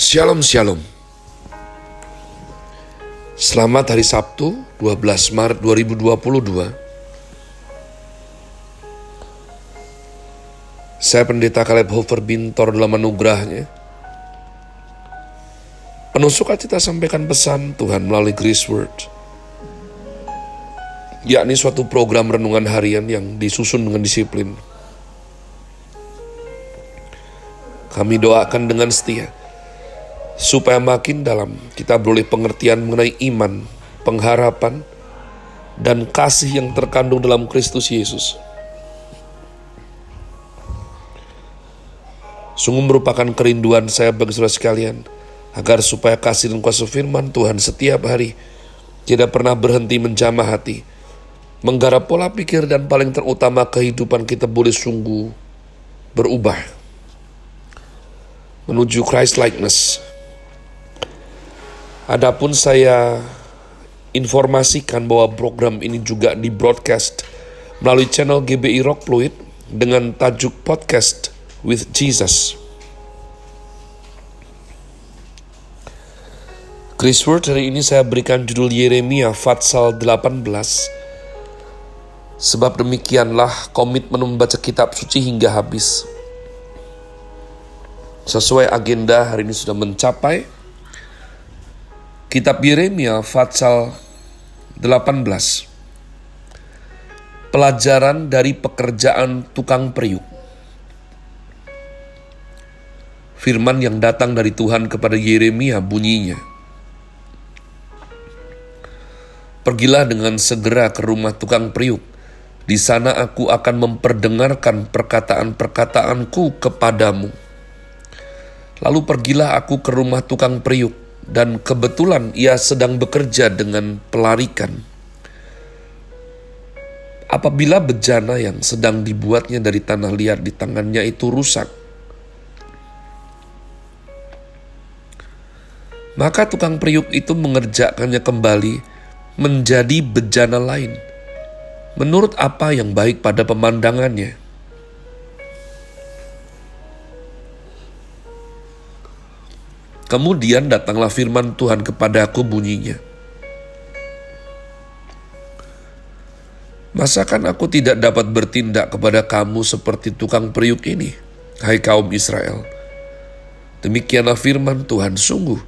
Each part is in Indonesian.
Shalom Shalom. Selamat hari Sabtu 12 Maret 2022 Saya pendeta Caleb Hofer Bintor dalam anugerahnya. Penuh sukacita sampaikan pesan Tuhan melalui Grace Word. Yakni suatu program renungan harian yang disusun dengan disiplin. Kami doakan dengan setia supaya makin dalam kita beroleh pengertian mengenai iman, pengharapan, dan kasih yang terkandung dalam Kristus Yesus. Sungguh merupakan kerinduan saya bagi saudara sekalian, agar supaya kasih dan kuasa firman Tuhan setiap hari tidak pernah berhenti menjamah hati, menggarap pola pikir dan paling terutama kehidupan kita boleh sungguh berubah menuju Christ likeness Adapun saya informasikan bahwa program ini juga di broadcast melalui channel GBI Rock Fluid dengan tajuk podcast with Jesus. Chris Word hari ini saya berikan judul Yeremia Fatsal 18 Sebab demikianlah komitmen membaca kitab suci hingga habis. Sesuai agenda hari ini sudah mencapai Kitab Yeremia Fatsal 18 Pelajaran dari pekerjaan tukang periuk. Firman yang datang dari Tuhan kepada Yeremia bunyinya. Pergilah dengan segera ke rumah tukang periuk. Di sana aku akan memperdengarkan perkataan-perkataanku kepadamu. Lalu pergilah aku ke rumah tukang periuk, dan kebetulan ia sedang bekerja dengan pelarikan. Apabila bejana yang sedang dibuatnya dari tanah liat di tangannya itu rusak, maka tukang periuk itu mengerjakannya kembali menjadi bejana lain, menurut apa yang baik pada pemandangannya. Kemudian datanglah firman Tuhan kepadaku bunyinya. Masakan aku tidak dapat bertindak kepada kamu seperti tukang periuk ini, hai kaum Israel? Demikianlah firman Tuhan sungguh.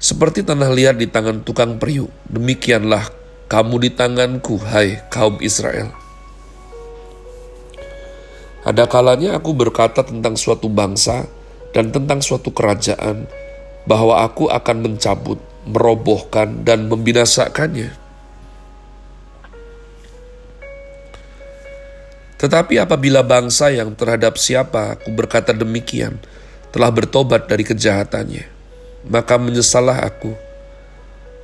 Seperti tanah liat di tangan tukang periuk, demikianlah kamu di tanganku, hai kaum Israel. Ada kalanya aku berkata tentang suatu bangsa, dan tentang suatu kerajaan, bahwa aku akan mencabut, merobohkan, dan membinasakannya. Tetapi apabila bangsa yang terhadap siapa aku berkata demikian telah bertobat dari kejahatannya, maka menyesalah aku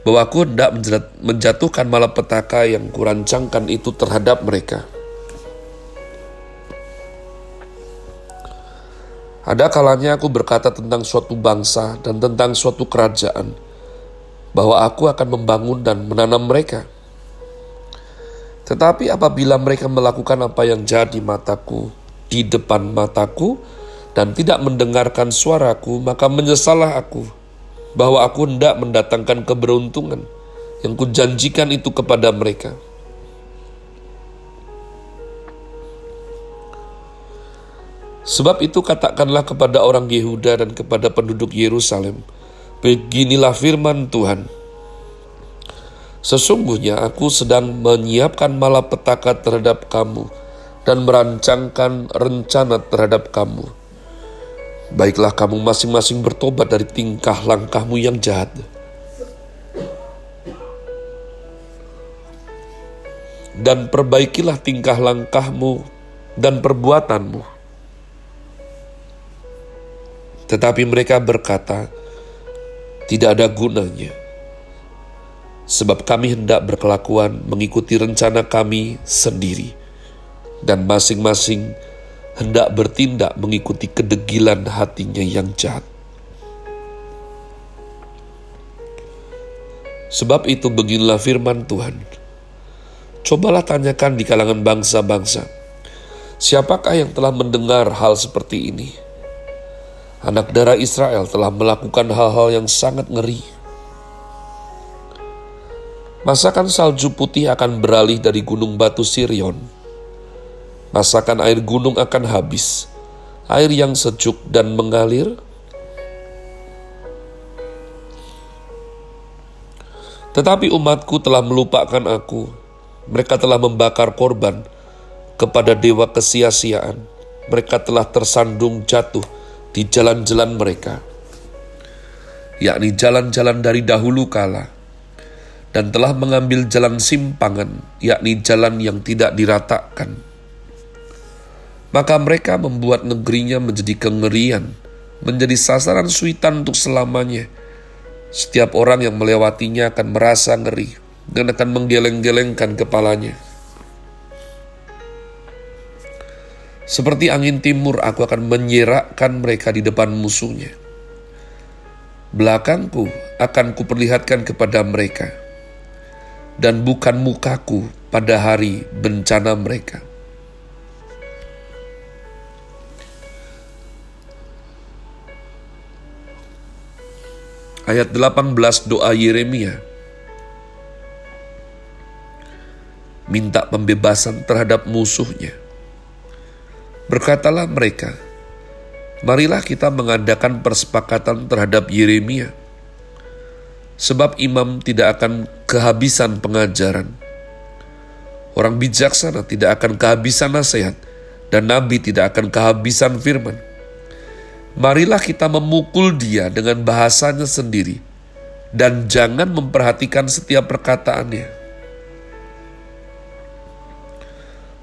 bahwa aku hendak menjatuhkan malapetaka yang kurancangkan itu terhadap mereka.' Ada kalanya aku berkata tentang suatu bangsa dan tentang suatu kerajaan, bahwa aku akan membangun dan menanam mereka. Tetapi apabila mereka melakukan apa yang jadi mataku, di depan mataku, dan tidak mendengarkan suaraku, maka menyesalah aku, bahwa aku hendak mendatangkan keberuntungan yang kujanjikan itu kepada mereka.' Sebab itu katakanlah kepada orang Yehuda dan kepada penduduk Yerusalem, Beginilah firman Tuhan. Sesungguhnya aku sedang menyiapkan malapetaka terhadap kamu dan merancangkan rencana terhadap kamu. Baiklah kamu masing-masing bertobat dari tingkah langkahmu yang jahat. Dan perbaikilah tingkah langkahmu dan perbuatanmu tetapi mereka berkata, "Tidak ada gunanya, sebab kami hendak berkelakuan mengikuti rencana kami sendiri, dan masing-masing hendak bertindak mengikuti kedegilan hatinya yang jahat." Sebab itu beginilah firman Tuhan. Cobalah tanyakan di kalangan bangsa-bangsa, siapakah yang telah mendengar hal seperti ini? Anak darah Israel telah melakukan hal-hal yang sangat ngeri. Masakan salju putih akan beralih dari gunung batu Sirion. Masakan air gunung akan habis. Air yang sejuk dan mengalir Tetapi umatku telah melupakan aku. Mereka telah membakar korban kepada dewa kesia-siaan. Mereka telah tersandung jatuh di jalan-jalan mereka, yakni jalan-jalan dari dahulu kala, dan telah mengambil jalan simpangan, yakni jalan yang tidak diratakan. Maka mereka membuat negerinya menjadi kengerian, menjadi sasaran suitan untuk selamanya. Setiap orang yang melewatinya akan merasa ngeri dan akan menggeleng-gelengkan kepalanya. Seperti angin timur, aku akan menyerakkan mereka di depan musuhnya. Belakangku akan kuperlihatkan kepada mereka, dan bukan mukaku pada hari bencana mereka. Ayat 18 doa Yeremia minta pembebasan terhadap musuhnya. Berkatalah mereka, marilah kita mengadakan persepakatan terhadap Yeremia, sebab imam tidak akan kehabisan pengajaran. Orang bijaksana tidak akan kehabisan nasihat, dan nabi tidak akan kehabisan firman. Marilah kita memukul dia dengan bahasanya sendiri, dan jangan memperhatikan setiap perkataannya.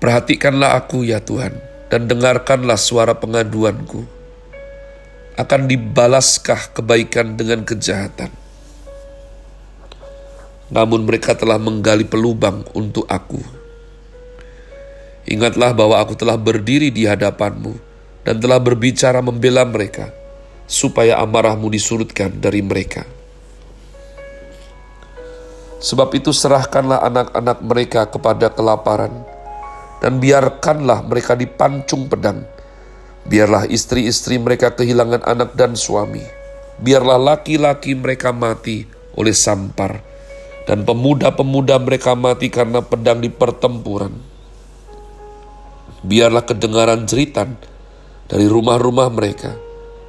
Perhatikanlah aku ya Tuhan, dan dengarkanlah suara pengaduanku. Akan dibalaskah kebaikan dengan kejahatan? Namun mereka telah menggali pelubang untuk aku. Ingatlah bahwa aku telah berdiri di hadapanmu dan telah berbicara membela mereka, supaya amarahmu disurutkan dari mereka. Sebab itu serahkanlah anak-anak mereka kepada kelaparan, dan biarkanlah mereka dipancung pedang. Biarlah istri-istri mereka kehilangan anak dan suami. Biarlah laki-laki mereka mati oleh sampar, dan pemuda-pemuda mereka mati karena pedang di pertempuran. Biarlah kedengaran jeritan dari rumah-rumah mereka,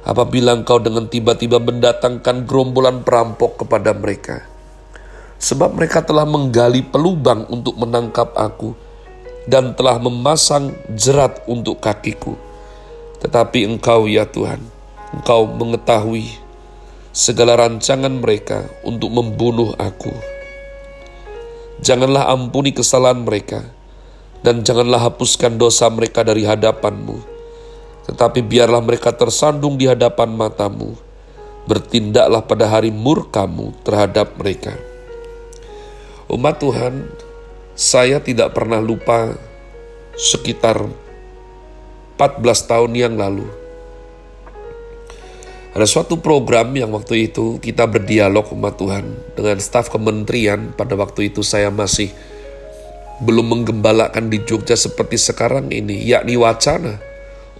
apabila engkau dengan tiba-tiba mendatangkan gerombolan perampok kepada mereka. Sebab mereka telah menggali pelubang untuk menangkap aku, dan telah memasang jerat untuk kakiku. Tetapi engkau ya Tuhan, engkau mengetahui segala rancangan mereka untuk membunuh aku. Janganlah ampuni kesalahan mereka, dan janganlah hapuskan dosa mereka dari hadapanmu. Tetapi biarlah mereka tersandung di hadapan matamu, bertindaklah pada hari murkamu terhadap mereka. Umat Tuhan, saya tidak pernah lupa sekitar 14 tahun yang lalu. Ada suatu program yang waktu itu kita berdialog umat Tuhan dengan staf kementerian pada waktu itu saya masih belum menggembalakan di Jogja seperti sekarang ini, yakni wacana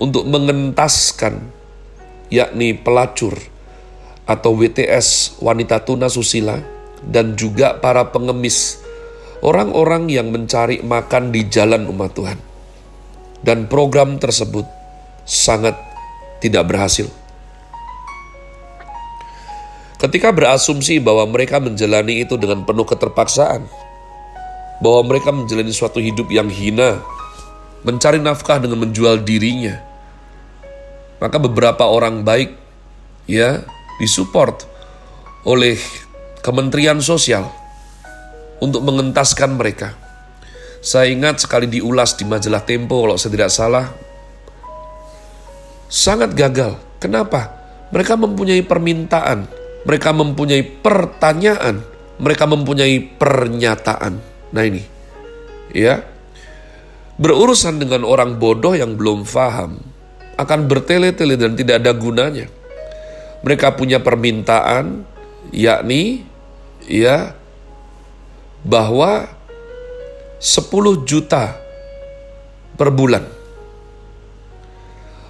untuk mengentaskan yakni pelacur atau WTS wanita tuna susila dan juga para pengemis orang-orang yang mencari makan di jalan umat Tuhan. Dan program tersebut sangat tidak berhasil. Ketika berasumsi bahwa mereka menjalani itu dengan penuh keterpaksaan, bahwa mereka menjalani suatu hidup yang hina, mencari nafkah dengan menjual dirinya, maka beberapa orang baik ya disupport oleh Kementerian Sosial untuk mengentaskan mereka. Saya ingat sekali diulas di majalah Tempo kalau saya tidak salah. Sangat gagal. Kenapa? Mereka mempunyai permintaan, mereka mempunyai pertanyaan, mereka mempunyai pernyataan. Nah ini, ya, berurusan dengan orang bodoh yang belum paham akan bertele-tele dan tidak ada gunanya. Mereka punya permintaan, yakni, ya, bahwa 10 juta per bulan.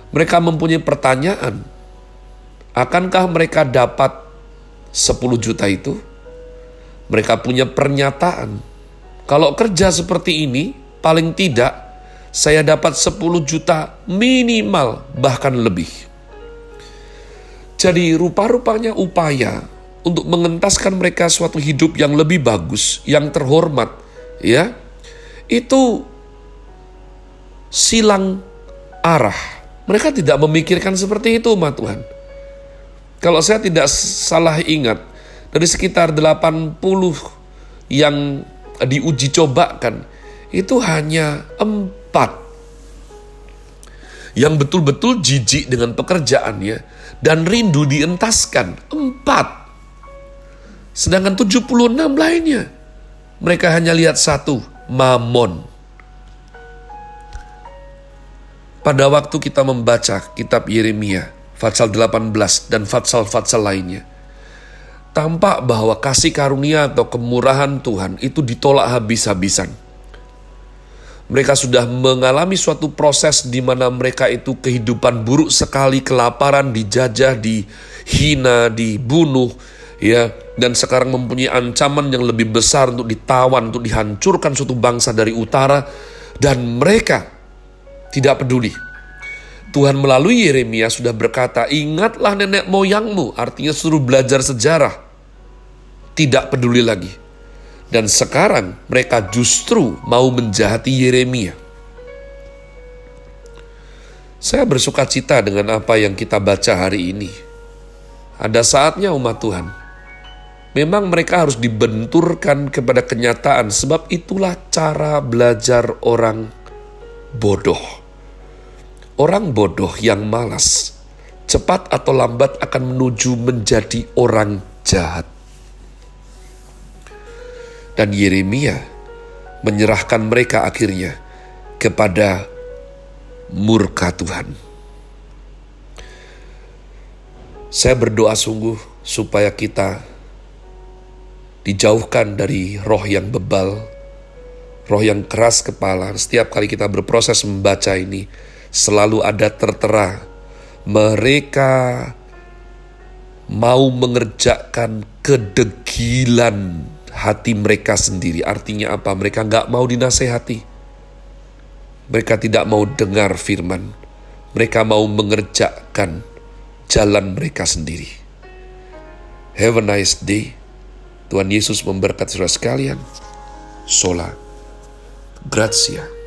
Mereka mempunyai pertanyaan, Akankah mereka dapat 10 juta itu? Mereka punya pernyataan. Kalau kerja seperti ini, paling tidak saya dapat 10 juta minimal bahkan lebih. Jadi rupa-rupanya upaya untuk mengentaskan mereka suatu hidup yang lebih bagus, yang terhormat, ya. Itu silang arah. Mereka tidak memikirkan seperti itu, umat Tuhan. Kalau saya tidak salah ingat, dari sekitar 80 yang diuji cobakan, itu hanya empat yang betul-betul jijik dengan pekerjaannya dan rindu dientaskan. Empat. Sedangkan 76 lainnya, mereka hanya lihat satu, mamon. Pada waktu kita membaca kitab Yeremia, Fatsal 18 dan Fatsal-Fatsal lainnya, tampak bahwa kasih karunia atau kemurahan Tuhan itu ditolak habis-habisan. Mereka sudah mengalami suatu proses di mana mereka itu kehidupan buruk sekali, kelaparan, dijajah, dihina, dibunuh, ya, dan sekarang mempunyai ancaman yang lebih besar untuk ditawan, untuk dihancurkan suatu bangsa dari utara, dan mereka tidak peduli. Tuhan melalui Yeremia sudah berkata, ingatlah nenek moyangmu, artinya suruh belajar sejarah. Tidak peduli lagi. Dan sekarang mereka justru mau menjahati Yeremia. Saya bersuka cita dengan apa yang kita baca hari ini. Ada saatnya umat Tuhan. Memang mereka harus dibenturkan kepada kenyataan sebab itulah cara belajar orang bodoh. Orang bodoh yang malas, cepat atau lambat akan menuju menjadi orang jahat. Dan Yeremia menyerahkan mereka akhirnya kepada murka Tuhan. Saya berdoa sungguh supaya kita dijauhkan dari roh yang bebal, roh yang keras kepala. Setiap kali kita berproses membaca ini, selalu ada tertera mereka mau mengerjakan kedegilan hati mereka sendiri. Artinya apa? Mereka nggak mau dinasehati. Mereka tidak mau dengar firman. Mereka mau mengerjakan jalan mereka sendiri. Have a nice day. Tuhan Yesus memberkati saudara sekalian. Sola. Grazie.